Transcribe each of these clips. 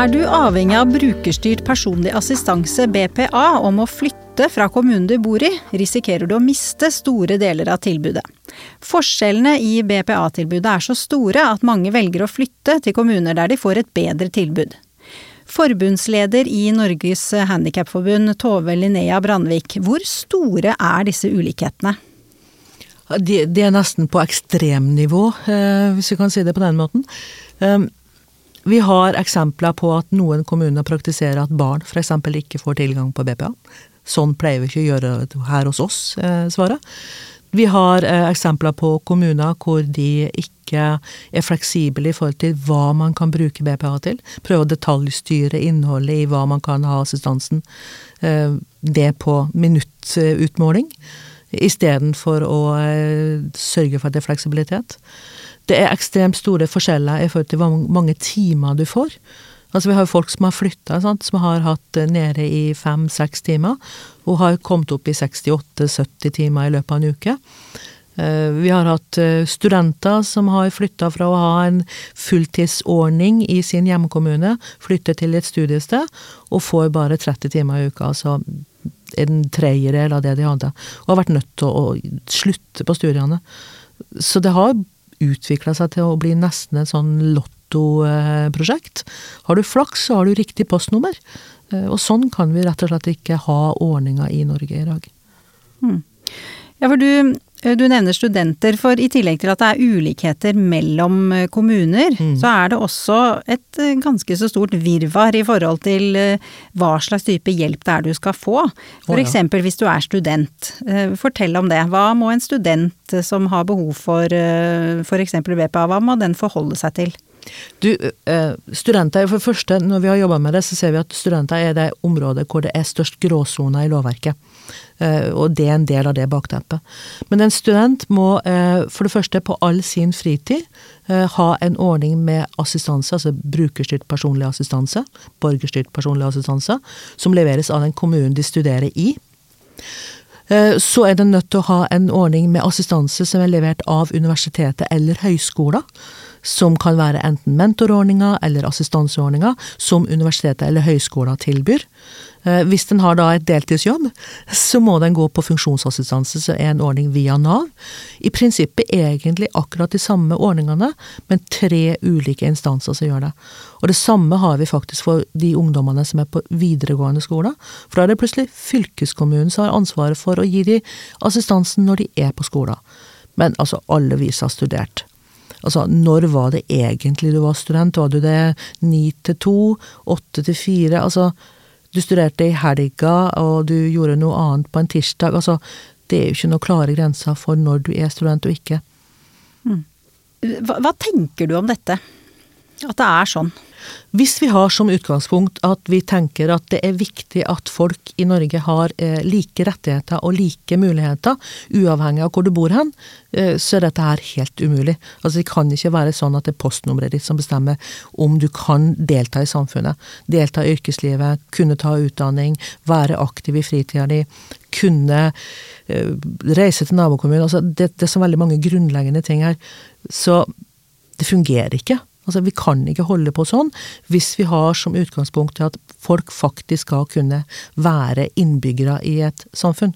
Er du avhengig av brukerstyrt personlig assistanse, BPA, om å flytte fra kommunen du bor i, risikerer du å miste store deler av tilbudet. Forskjellene i BPA-tilbudet er så store at mange velger å flytte til kommuner der de får et bedre tilbud. Forbundsleder i Norges Handikapforbund, Tove Linnea Brandvik, hvor store er disse ulikhetene? De, de er nesten på ekstremnivå, eh, hvis vi kan si det på den måten. Um, vi har eksempler på at noen kommuner praktiserer at barn f.eks. ikke får tilgang på BPA. Sånn pleier vi ikke å gjøre her hos oss, eh, svaret. Vi har eh, eksempler på kommuner hvor de ikke er fleksible i forhold til hva man kan bruke BPA til. Prøve å detaljstyre innholdet i hva man kan ha assistansen. Eh, det på minuttutmåling, istedenfor å eh, sørge for at det er fleksibilitet. Det er ekstremt store forskjeller i forhold til hvor mange timer du får. Altså Vi har jo folk som har flytta, som har hatt nede i fem-seks timer, og har kommet opp i 68-70 timer i løpet av en uke. Eh, vi har hatt eh, studenter som har flytta fra å ha en fulltidsordning i sin hjemkommune, flytter til et studiested og får bare 30 timer i uka. altså en tredjedel av det de hadde, og har vært nødt til å slutte på studiene. Så det har utvikla seg til å bli nesten en sånn lottoprosjekt. Har du flaks, så har du riktig postnummer. Eh, og sånn kan vi rett og slett ikke ha ordninga i Norge i dag. Hmm. Ja, for du, Eh, du nevner studenter, for i tillegg til at det er ulikheter mellom eh, kommuner, mm. så er det også et ganske så stort virvar i forhold til hva slags type hjelp det er du skal få. F.eks. Oh, ja. hvis du er student. Fortell om det. Hva må en student som har behov for f.eks. BPA, hva må den forholde seg til? Du, studenter, for det første, Når vi har jobba med det, så ser vi at studenter er det området hvor det er størst gråsoner i lovverket. Eh, og det er en del av det bakteppet. Men en student må eh, for det første på all sin fritid eh, ha en ordning med assistanse, altså brukerstyrt personlig assistanse, borgerstyrt personlig assistanse, som leveres av den kommunen de studerer i. Så er den nødt til å ha en ordning med assistanse som er levert av universitetet eller høyskoler som kan være enten mentorordninger eller assistanseordninger som universitetet eller høyskoler tilbyr. Eh, hvis den har da et deltidsjobb, så må den gå på funksjonsassistanse, så er en ordning via Nav. I prinsippet egentlig akkurat de samme ordningene, men tre ulike instanser som gjør det. Og det samme har vi faktisk for de ungdommene som er på videregående skole. For da er det plutselig fylkeskommunen som har ansvaret for å gi de assistansen når de er på skolen. Men altså, alle vi som har studert. Altså, når var det egentlig du var student? Var du det ni til to? Åtte til fire? Altså, du studerte i helga, og du gjorde noe annet på en tirsdag. Altså, det er jo ikke noen klare grenser for når du er student og ikke. Mm. Hva, hva tenker du om dette? At det er sånn? Hvis vi har som utgangspunkt at vi tenker at det er viktig at folk i Norge har eh, like rettigheter og like muligheter, uavhengig av hvor du bor hen, eh, så er dette her helt umulig. Altså Det kan ikke være sånn at det er postnummeret ditt som bestemmer om du kan delta i samfunnet. Delta i yrkeslivet, kunne ta utdanning, være aktiv i fritida di, kunne eh, reise til nabokommunen. Altså det, det er så veldig mange grunnleggende ting her. Så det fungerer ikke. Altså, vi kan ikke holde på sånn hvis vi har som utgangspunkt at folk faktisk skal kunne være innbyggere i et samfunn.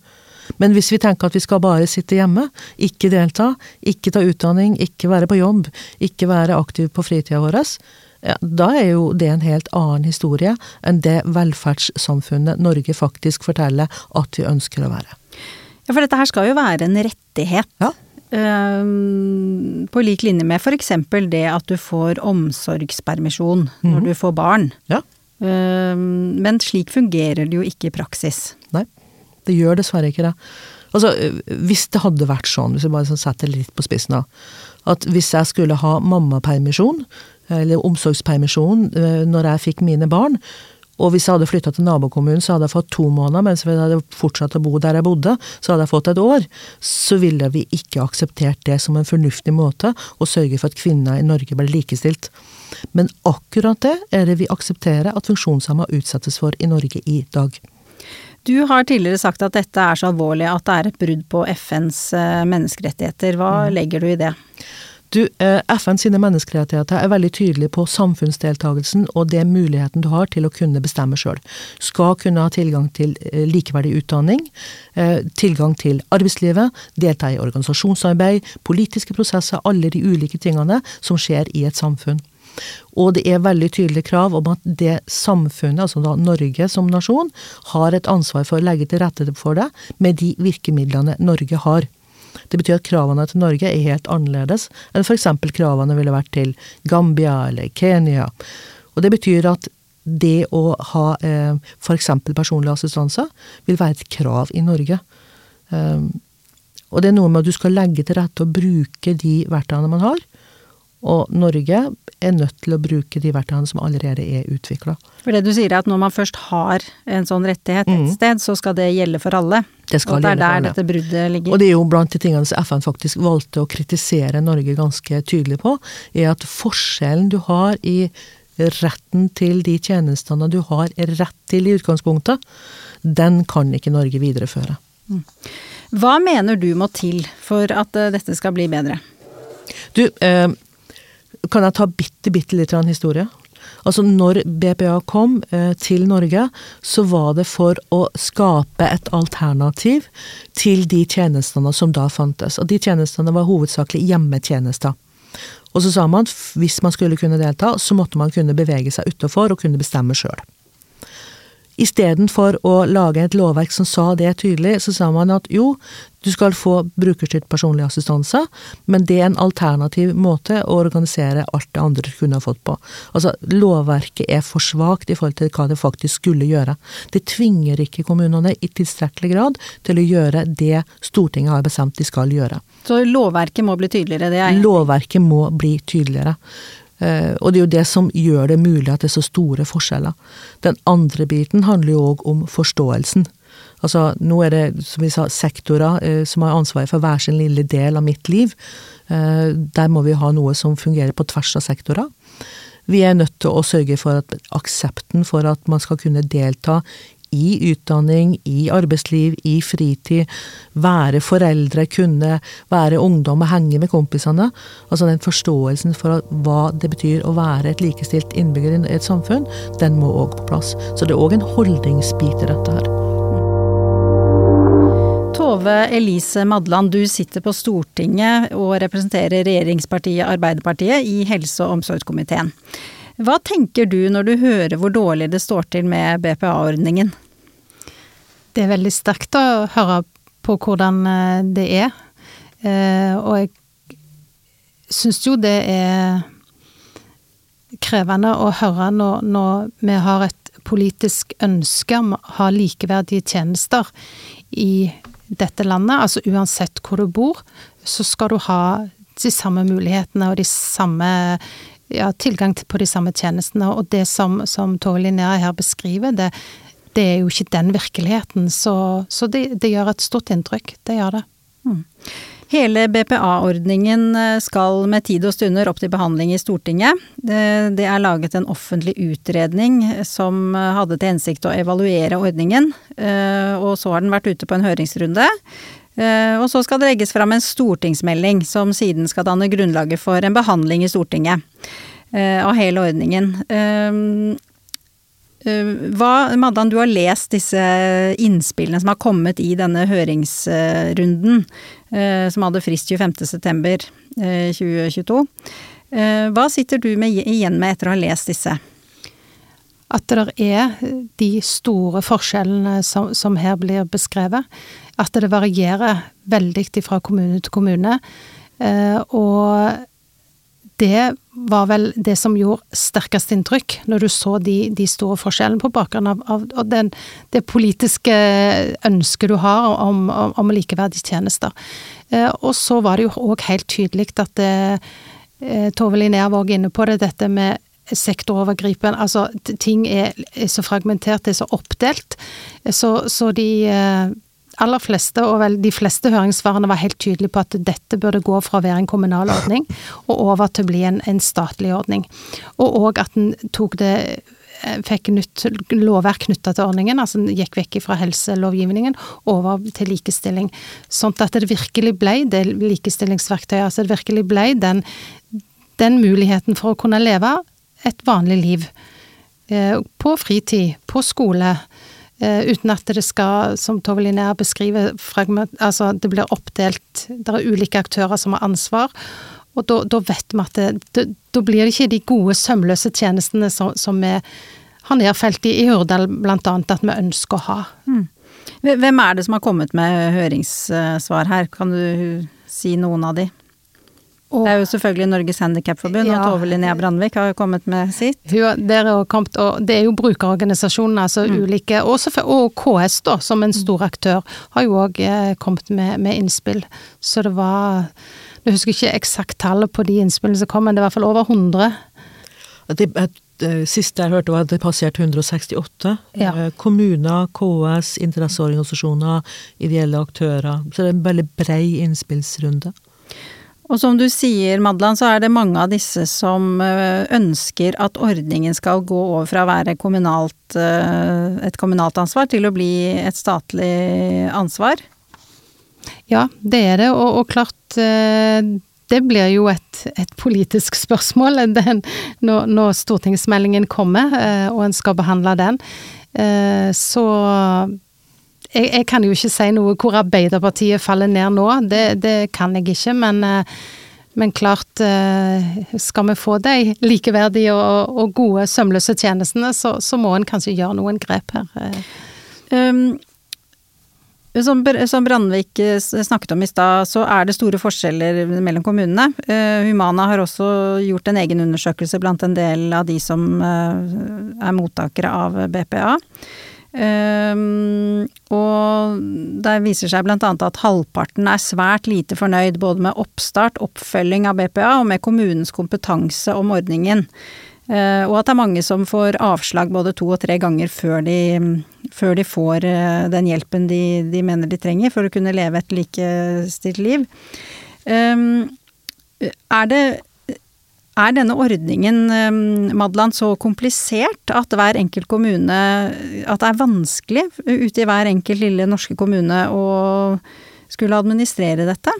Men hvis vi tenker at vi skal bare sitte hjemme, ikke delta, ikke ta utdanning, ikke være på jobb, ikke være aktiv på fritida vår, ja, da er jo det en helt annen historie enn det velferdssamfunnet Norge faktisk forteller at vi ønsker å være. Ja, for dette her skal jo være en rettighet. Ja. Ehm, på lik linje med f.eks. det at du får omsorgspermisjon mm. når mhm. du får barn. Ja. Um, men slik fungerer det jo ikke i praksis. Nei, det gjør dessverre ikke det. Altså, hvis det hadde vært sånn, hvis jeg bare sånn setter litt på spissen da, at hvis jeg skulle ha mammapermisjon, eller omsorgspermisjon, eh, når jeg fikk mine barn, og hvis jeg hadde flytta til nabokommunen, så hadde jeg fått to måneder, mens hvis jeg hadde fortsatt å bo der jeg bodde, så hadde jeg fått et år. Så ville vi ikke akseptert det som en fornuftig måte å sørge for at kvinner i Norge ble likestilt. Men akkurat det er det vi aksepterer at funksjonshemma utsettes for i Norge i dag. Du har tidligere sagt at dette er så alvorlig at det er et brudd på FNs eh, menneskerettigheter. Hva mm. legger du i det? Du, eh, FN sine menneskerettigheter er veldig tydelige på samfunnsdeltakelsen og det muligheten du har til å kunne bestemme sjøl. Skal kunne ha tilgang til eh, likeverdig utdanning, eh, tilgang til arbeidslivet, delta i organisasjonsarbeid, politiske prosesser, alle de ulike tingene som skjer i et samfunn. Og det er veldig tydelige krav om at det samfunnet, altså da Norge som nasjon, har et ansvar for å legge til rette for det med de virkemidlene Norge har. Det betyr at kravene til Norge er helt annerledes enn f.eks. kravene ville vært til Gambia eller Kenya. Og det betyr at det å ha eh, f.eks. personlig assistanse vil være et krav i Norge. Um, og det er noe med at du skal legge til rette og bruke de verktøyene man har. Og Norge er nødt til å bruke de verktøyene som allerede er utvikla. For det du sier er at når man først har en sånn rettighet et mm. sted, så skal det gjelde for alle? Det skal og det er der dette bruddet ligger? Og det er jo blant de tingene som FN faktisk valgte å kritisere Norge ganske tydelig på, er at forskjellen du har i retten til de tjenestene du har rett til i utgangspunktet, den kan ikke Norge videreføre. Mm. Hva mener du må til for at eh, dette skal bli bedre? Du, eh, kan jeg ta bitte, bitte litt historie? Altså, når BPA kom eh, til Norge, så var det for å skape et alternativ til de tjenestene som da fantes. Og de tjenestene var hovedsakelig hjemmetjenester. Og så sa man at hvis man skulle kunne delta, så måtte man kunne bevege seg utafor og kunne bestemme sjøl. Istedenfor å lage et lovverk som sa det tydelig, så sa man at jo, du skal få brukerstyrt personlig assistanse, men det er en alternativ måte å organisere alt det andre du kunne ha fått på. Altså, lovverket er for svakt i forhold til hva det faktisk skulle gjøre. Det tvinger ikke kommunene i tilstrekkelig grad til å gjøre det Stortinget har bestemt de skal gjøre. Så lovverket må bli tydeligere? det er Lovverket må bli tydeligere. Eh, og det er jo det som gjør det mulig at det er så store forskjeller. Den andre biten handler jo òg om forståelsen. Altså, nå er det, som vi sa, sektorer eh, som har ansvaret for hver sin lille del av mitt liv. Eh, der må vi ha noe som fungerer på tvers av sektorer. Vi er nødt til å sørge for at aksepten for at man skal kunne delta i utdanning, i arbeidsliv, i fritid, være foreldre, kunne være ungdom og henge med kompisene. Altså den forståelsen for hva det betyr å være et likestilt innbygger i et samfunn, den må òg på plass. Så det er òg en holdningsbit i dette her. Tove Elise Madland, du sitter på Stortinget og representerer regjeringspartiet Arbeiderpartiet i helse- og omsorgskomiteen. Hva tenker du når du hører hvor dårlig det står til med BPA-ordningen? Det er veldig sterkt å høre på hvordan eh, det er. Eh, og jeg syns jo det er krevende å høre når, når, vi har et politisk ønske om å ha likeverdige tjenester i dette landet. Altså uansett hvor du bor, så skal du ha de samme mulighetene og de samme ja, tilgang på de samme tjenestene. Og det som, som Tove Linnea her beskriver, det, det er jo ikke den virkeligheten. Så, så det, det, gjør et stort inntrykk. Det gjør det. Mm. Hele BPA-ordningen eh, skal med tid og stunder opp til behandling i Stortinget. Det er laget en offentlig utredning som eh, hadde til hensikt å evaluere ordningen, eh, og så har den vært ute på en høringsrunde. Og så skal det legges fram en stortingsmelding som siden skal danne grunnlaget for en behandling i Stortinget av hele ordningen. Eh, hva, Maddan, du har lest disse innspillene som har kommet i denne høringsrunden, eh, som hadde frist 25.9.2022. Eh, hva sitter du med, igjen med etter å ha lest disse? At det er de store forskjellene som, som her blir beskrevet. At det varierer veldig fra kommune til kommune. Og det var vel det som gjorde sterkest inntrykk, når du så de, de store forskjellene på bakgrunn av, av, den, det politiske ønsket du har om, om, om likeverdige tjenester. Eh, og så var det jo òg helt tydelig at det, eh, Tove Linnea var inne på det, dette med sektorovergripende Altså, ting er, er, så fragmentert, det er så oppdelt. Så, så de eh, aller fleste, og vel de fleste høringssvarene var helt tydelige på at dette burde gå fra å være en kommunal ordning og over til å bli en, en statlig ordning. Og òg at en tok det eh, fikk nytt lovverk knytta til ordningen, altså den gikk vekk fra helselovgivningen over til likestilling. Sånn at det virkelig ble det likestillingsverktøyet, altså det virkelig ble den, den muligheten for å kunne leve et vanlig liv. Eh, på fritid, på skole. Uten at det skal, som Tove Linnea beskriver, altså det blir oppdelt Det er ulike aktører som har ansvar. Og da, vet vi at det, da blir det ikke de gode, sømløse tjenestene som, som vi har nedfelt i, i Hurdal blant annet at vi ønsker å ha. Mm. Hvem er det som har kommet med høringssvar her, kan du si noen av de? Det er jo selvfølgelig Norges Handikapforbund, ja, og Tove Linnea Brandvik har jo kommet med sitt. Hun, kommet, og det er jo brukerorganisasjonene, altså mm. ulike, og, og, KS da, som en stor aktør, har jo òg eh, kommet med, med innspill. Så det var jeg husker ikke eksakt tallet på de innspillene som kom, men det er i hvert fall over 100. Det, det siste jeg hørte var at det passerte 168. Ja. Eh, kommuner, KS, interesseorganisasjoner, ideelle aktører. Så det er en veldig brei innspillsrunde. Og som du sier, Madland, så er det mange av disse som eh, ønsker at ordningen skal gå over fra å være kommunalt, eh, et kommunalt ansvar til å bli et statlig ansvar. Ja, det er det, og, og klart eh, det blir jo et, et politisk spørsmål den, når, når, stortingsmeldingen kommer og en skal behandle den. Så jeg, jeg, kan jo ikke si noe hvor Arbeiderpartiet faller ned nå, det, det kan jeg ikke. Men, men, klart, skal vi få de likeverdige og, og gode sømløse tjenestene, så, så, må en kanskje gjøre noen grep her. Um, som, som Brandvik eh, snakket om i stad, så er det store forskjeller mellom kommunene. Eh, Humana har også gjort en egen undersøkelse blant en del av de som eh, er mottakere av BPA. Og der viser seg annet at halvparten er svært lite fornøyd både med oppstart, oppfølging av BPA og med kommunens kompetanse om ordningen. Uh, og at det er mange som får avslag både to og tre ganger før de, før de får uh, den hjelpen de, de, mener de trenger for å kunne leve et likestilt liv. Um, er det er denne ordningen, um, Madland, så komplisert at hver enkelt kommune At det er vanskelig ute i hver enkelt lille norske kommune å skulle administrere dette?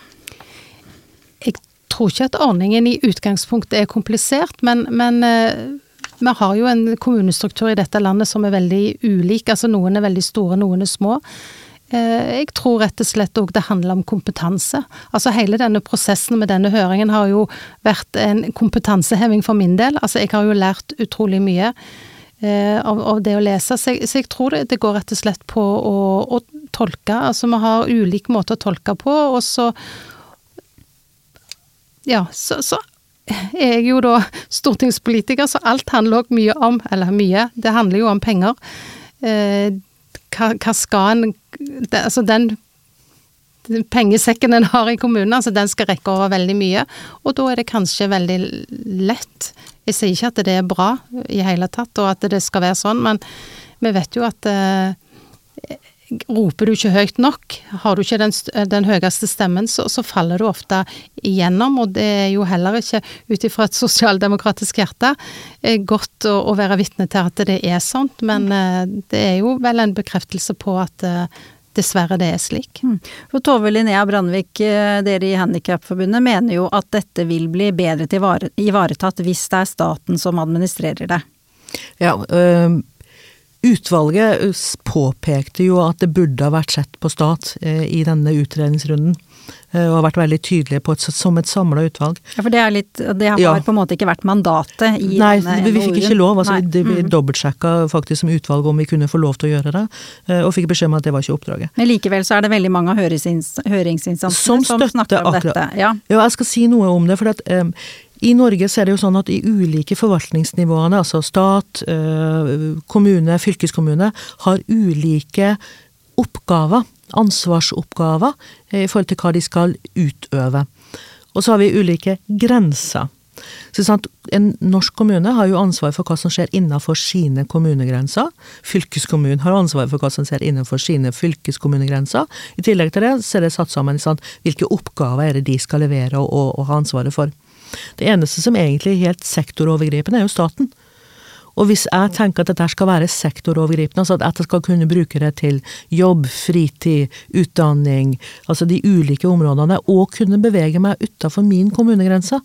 Jeg tror ikke at ordningen i utgangspunktet er komplisert, men, men eh, vi har jo en kommunestruktur i dette landet som er veldig ulik. Altså noen er veldig store, noen er små. Eh, jeg tror rett og slett òg det handler om kompetanse. Altså hele denne prosessen med denne høringen har jo vært en kompetanseheving for min del. Altså jeg har jo lært utrolig mye eh, av, det å lese, så jeg, tror det, går rett og slett på å, tolke. Altså vi har ulike måter å tolke på, og så ja, så, så er jeg jo da stortingspolitiker, så alt handler òg mye om Eller mye, det handler jo om penger. Eh, hva, hva, skal en Altså den, pengesekken en har i kommunen, altså den skal rekke over veldig mye. Og da er det kanskje veldig lett. Jeg sier ikke at det er bra i hele tatt, og at det skal være sånn, men vi vet jo at eh, roper du ikke høyt nok, har du ikke den, den høyeste stemmen, så, så, faller du ofte igjennom. Og det er jo heller ikke, ut ifra et sosialdemokratisk hjerte, eh, godt å, å være vitne til at det er sånt. Men eh, det er jo vel en bekreftelse på at eh, dessverre det er slik. Mm. For Tove Linnea Brandvik, dere i Handikapforbundet mener jo at dette vil bli bedre ivaretatt hvis det er staten som administrerer det. Ja, øh, Utvalget eh, påpekte jo at det burde ha vært sett på stat eh, i denne utredningsrunden. Eh, og har vært veldig tydelige på et, som et samla utvalg. Ja, For det, er litt, det har ja. på en måte ikke vært mandatet i Nei, denne vi fikk ikke lov. altså Nei. Vi mm. dobbeltsjekka faktisk som utvalg om vi kunne få lov til å gjøre det, og fikk beskjed om at det var ikke oppdraget. Men likevel så er det veldig mange av høringsinstansene som, som snakker om dette. Ja. ja, jeg skal si noe om det. for at um, i Norge så er det jo sånn at i ulike forvaltningsnivåene, altså stat, eh, kommune, fylkeskommune, har ulike oppgaver, ansvarsoppgaver, i forhold til hva de skal utøve. Og så har vi ulike grenser. Så sant, En norsk kommune har jo ansvar for hva som skjer innenfor sine kommunegrenser. Fylkeskommunen har ansvar for hva som skjer innenfor sine fylkeskommunegrenser. I tillegg til det så er det satt sammen sant, hvilke oppgaver er det de skal levere og, og, og ha ansvaret for. Det eneste som egentlig er helt sektorovergripende, er jo staten. Og hvis jeg tenker at dette skal være sektorovergripende, altså at jeg skal kunne bruke det til jobb, fritid, utdanning, altså de ulike områdene, og kunne bevege meg utafor min kommunegrense,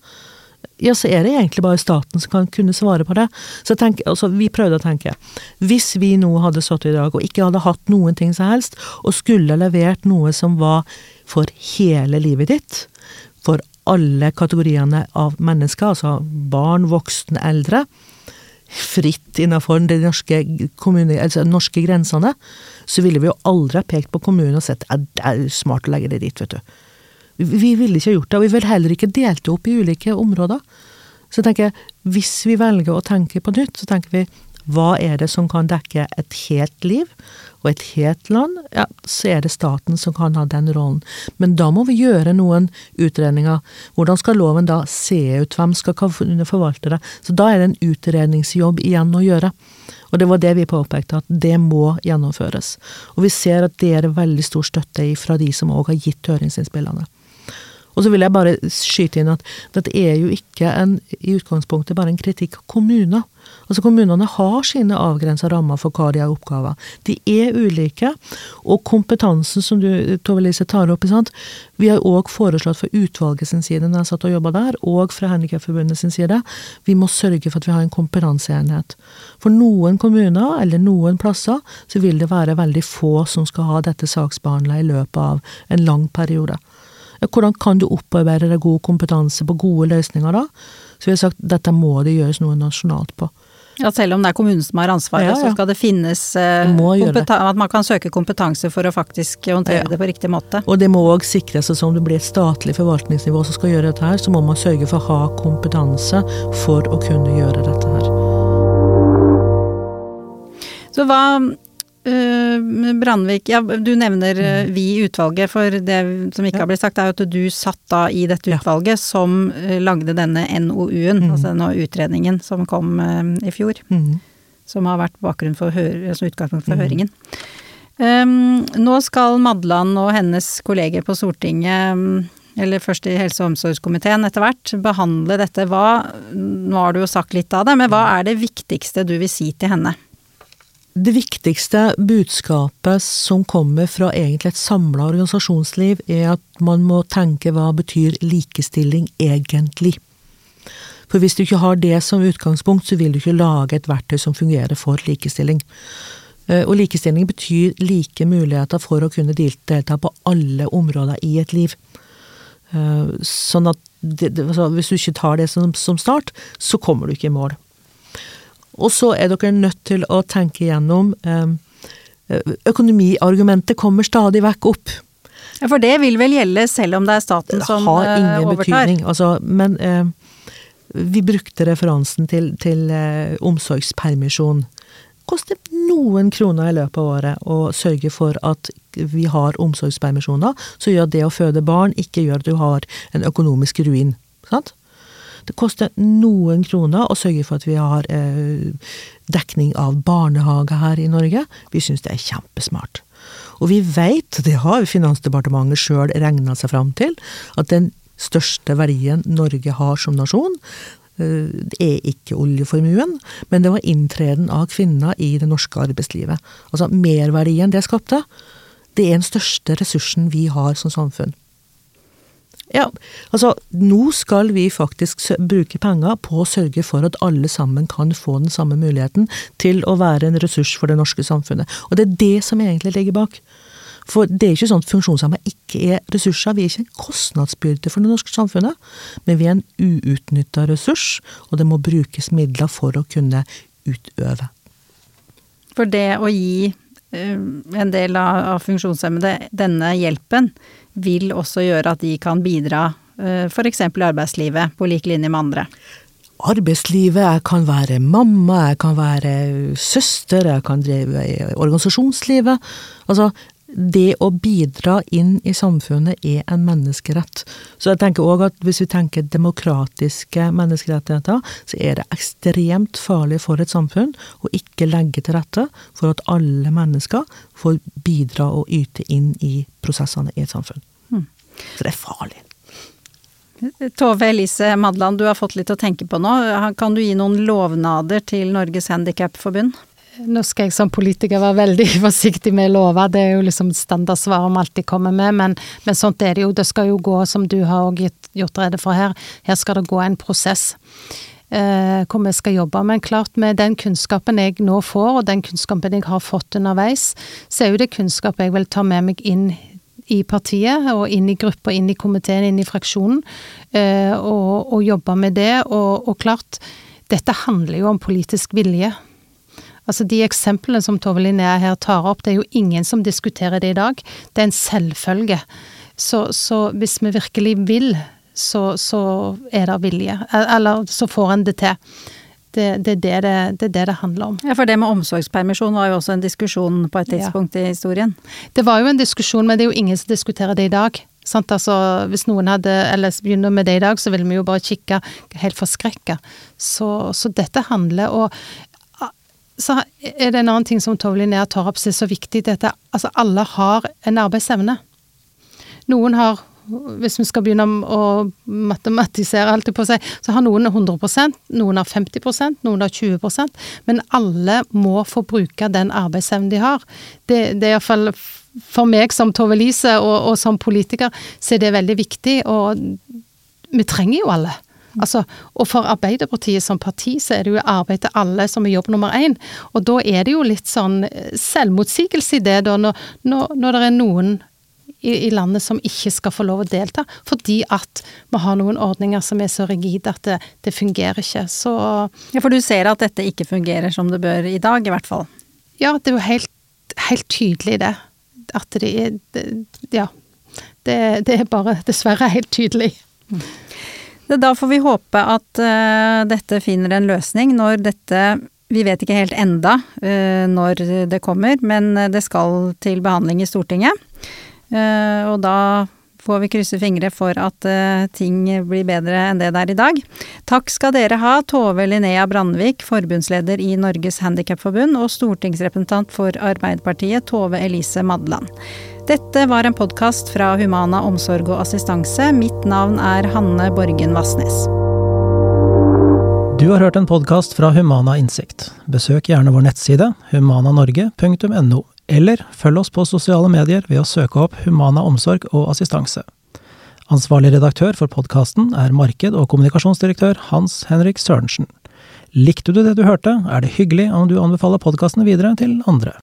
ja, så er det egentlig bare staten som kan kunne svare på det. Så tenk, altså, vi prøvde å tenke. Hvis vi nå hadde stått i dag og ikke hadde hatt noen ting som helst, og skulle levert noe som var for hele livet ditt, for alle kategoriene av mennesker, altså barn, voksne, eldre, fritt innenfor de norske, kommune, altså norske grensene, så ville vi jo aldri ha pekt på kommunen og sett at det er smart å legge det dit, vet du. Vi ville ikke gjort det, og vi ville heller ikke delt det opp i ulike områder. Så jeg tenker, hvis vi velger å tenke på nytt, så tenker vi hva er det som kan dekke et helt liv og et helt land? Ja, så er det staten som kan ha den rollen. Men da må vi gjøre noen utredninger. Hvordan skal loven da se ut? Hvem skal kunne forvalte det? Så da er det en utredningsjobb igjen å gjøre. Og det var det vi påpekte, at det må gjennomføres. Og vi ser at det er veldig stor støtte fra de som òg har gitt høringsinnspillene. Og så vil jeg bare skyte inn at dette er jo ikke en, i utgangspunktet bare en kritikk av kommuner. Altså Kommunene har sine avgrensa rammer for hva de har oppgaver. De er ulike, og kompetansen som du Tove Lise tar opp, sant? vi har òg foreslått fra utvalget sin side når jeg satt og jobba der, og fra Handikapforbundet sin side, vi må sørge for at vi har en kompetanseenhet. For noen kommuner, eller noen plasser, så vil det være veldig få som skal ha dette saksbehandla i løpet av en lang periode. Hvordan kan du opparbeide deg god kompetanse på gode løsninger da? Så vi har sagt dette må det gjøres noe nasjonalt på. Ja, selv om det er kommunen som har ansvaret, ja, ja. så skal det finnes det at man kan søke kompetanse for å faktisk håndtere ja. det på riktig måte. Og det må òg sikres at om det blir et statlig forvaltningsnivå som skal gjøre dette her, så må man sørge for å ha kompetanse for å kunne gjøre dette her. Så hva Brandvik, ja, du nevner uh, vi i utvalget, for det som ikke har blitt sagt, er jo at du satt da i dette utvalget som uh, lagde denne NOU-en, mm. altså denne utredningen som kom i fjor. Mm. Som har vært bakgrunn for som utgangspunkt for mm. høringen. Um, nå skal Madland og hennes kolleger på Stortinget, um, eller først i helse- og omsorgskomiteen etter hvert, behandle dette. Hva, nå har du jo sagt litt av det, men hva mm. er det viktigste du vil si til henne? Det viktigste budskapet som kommer fra egentlig et samla organisasjonsliv, er at man må tenke hva betyr likestilling egentlig? For hvis du ikke har det som utgangspunkt, så vil du ikke lage et verktøy som fungerer for likestilling. Eh, og likestilling betyr like muligheter for å kunne delta på alle områder i et liv. Eh, sånn at altså, hvis du ikke tar det som start, så kommer du ikke i mål. Og så er dere nødt til å tenke gjennom ehm, Økonomiargumentet kommer stadig vekk opp. Ja, For det vil vel gjelde selv om det er staten som overtar? Det har ingen overtar. betydning. Altså, men eh, vi brukte referansen til, til eh, omsorgspermisjon. Koster noen kroner i løpet av året å sørge for at vi har omsorgspermisjoner, så gjør det å føde barn ikke gjør at du har en økonomisk ruin. Sant? Det koster noen kroner å sørge for at vi har eh, dekning av barnehage her i Norge. Vi syns det er kjempesmart. Og vi veit, det har Finansdepartementet sjøl regna seg fram til, at den største verdien Norge har som nasjon, eh, det er ikke oljeformuen, men det var inntreden av kvinner i det norske arbeidslivet. Altså merverdien det skapte, det er den største ressursen vi har som samfunn. Ja, altså nå skal vi faktisk bruke penger på å sørge for at alle sammen kan få den samme muligheten til å være en ressurs for det norske samfunnet. Og det er det som egentlig ligger bak. For det er ikke sånn at funksjonshemmede ikke er ressurser. Vi er ikke en kostnadsbyrde for det norske samfunnet, men vi er en uutnytta ressurs, og det må brukes midler for å kunne utøve. For det å gi en del av funksjonshemmede denne hjelpen, vil også gjøre at de kan bidra eh, f.eks. i arbeidslivet på lik linje med andre? Arbeidslivet, jeg kan være mamma, jeg kan være søster, jeg kan drive i organisasjonslivet. Altså, det å bidra inn i samfunnet er en menneskerett. Så jeg tenker òg at hvis vi tenker demokratiske menneskerettigheter, så er det ekstremt farlig for et samfunn å ikke legge til rette for at alle mennesker får bidra og yte inn i prosessene i et samfunn. Mm. Så det er farlig. Tove Elise Madland, du har fått litt å tenke på nå. Kan du gi noen lovnader til Norges Handikapforbund? Nå skal jeg som politiker være veldig forsiktig med å love, det er jo liksom standardsvar vi alltid kommer med, men, men, sånt er det jo. Det skal jo gå, som du har gjort rede for her, her skal det gå en prosess. Eh, hvor vi skal jobbe. Men klart, med den kunnskapen jeg nå får, og den kunnskapen jeg har fått underveis, så er jo det kunnskap jeg vil ta med meg inn i partiet, og inn i gruppa, inn i komiteen, inn i fraksjonen, eh, og, og jobbe med det. Og, og klart, dette handler jo om politisk vilje. Altså De eksemplene som Tove Linnea her tar opp, det er jo ingen som diskuterer det i dag. Det er en selvfølge. Så, så hvis vi virkelig vil, så, så, er det vilje. Eller så får en det til. Det, det, det, det, det, er det det handler om. Ja, For det med omsorgspermisjon var jo også en diskusjon på et tidspunkt ja. i historien? Det var jo en diskusjon, men det er jo ingen som diskuterer det i dag. Sant? Altså, hvis noen hadde, eller begynner med det i dag, så ville vi jo bare kikke helt forskrekka. Så, så, dette handler og så er det en annen ting som Tove Linnea tar opp som er så viktig. Dette, altså alle har en arbeidsevne. Noen har, hvis vi skal begynne å matematisere alt det på seg, så har noen 100% noen har 50% noen har 20% men alle må få bruke den arbeidsevnen de har. Det, det er iallfall for meg som Tove Lise og, og som politiker, så er det veldig viktig, og vi trenger jo alle. Altså, og for Arbeiderpartiet som parti, så er det jo arbeid til alle som er jobb nummer én. Og da er det jo litt sånn eh, selvmotsigelse i det, da, når, når, når det er noen i, i, landet som ikke skal få lov å delta, fordi at vi har noen ordninger som er så rigide at det, det fungerer ikke. Så Ja, for du ser at dette ikke fungerer som det bør i dag, i hvert fall? Ja, det er jo helt, helt tydelig det. At det er Ja. Det, det er bare dessverre helt tydelig. Mm. Da får vi håpe at uh, dette finner en løsning når dette Vi vet ikke helt enda uh, når det kommer, men det skal til behandling i Stortinget. Uh, og da får vi krysse fingre for at ting blir bedre enn det det er i dag. Takk skal dere ha, Tove Linnea Brandvik, forbundsleder i Norges Handikapforbund, og stortingsrepresentant for Arbeiderpartiet, Tove Elise Madland. Dette var en podkast fra Humana omsorg og assistanse. Mitt navn er Hanne Borgen Vassnes. Du har hørt en podkast fra Humana Innsikt. Besøk gjerne vår nettside humananorge.no, eller følg oss på sosiale medier ved å søke opp Humana omsorg og assistanse. Ansvarlig redaktør for podkasten er marked- og kommunikasjonsdirektør Hans Henrik Sørensen. Likte du det du hørte, er det hyggelig om du anbefaler podkasten videre til andre.